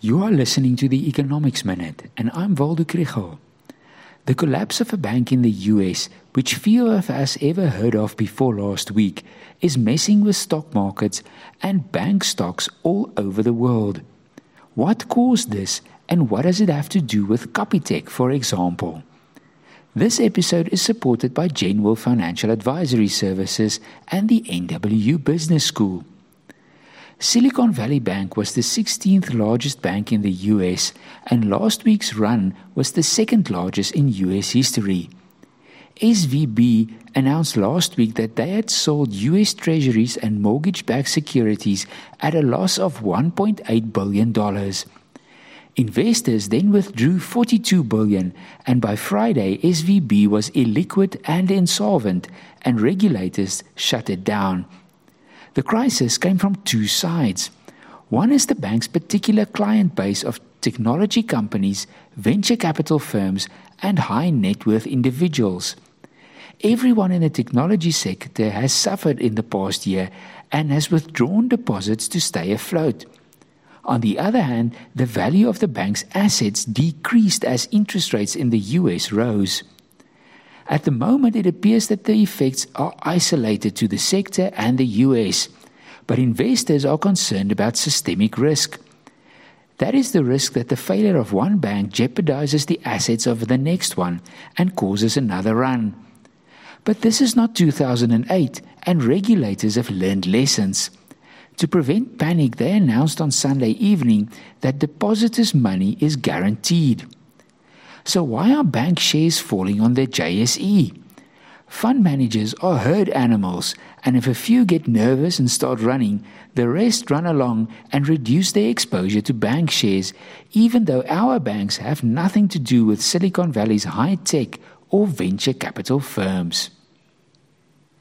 You are listening to the Economics Minute, and I'm Waldo Krugell. The collapse of a bank in the US, which few of us ever heard of before last week, is messing with stock markets and bank stocks all over the world. What caused this, and what does it have to do with Capitec, for example? This episode is supported by Jenwil Financial Advisory Services and the NWU Business School. Silicon Valley Bank was the 16th largest bank in the US, and last week's run was the second largest in US history. SVB announced last week that they had sold US treasuries and mortgage backed securities at a loss of $1.8 billion. Investors then withdrew 42 billion and by Friday SVB was illiquid and insolvent and regulators shut it down. The crisis came from two sides. One is the bank's particular client base of technology companies, venture capital firms, and high net worth individuals. Everyone in the technology sector has suffered in the past year and has withdrawn deposits to stay afloat. On the other hand, the value of the bank's assets decreased as interest rates in the US rose. At the moment, it appears that the effects are isolated to the sector and the US, but investors are concerned about systemic risk. That is the risk that the failure of one bank jeopardizes the assets of the next one and causes another run. But this is not 2008, and regulators have learned lessons. To prevent panic, they announced on Sunday evening that depositors' money is guaranteed. So, why are bank shares falling on the JSE? Fund managers are herd animals, and if a few get nervous and start running, the rest run along and reduce their exposure to bank shares, even though our banks have nothing to do with Silicon Valley's high tech or venture capital firms.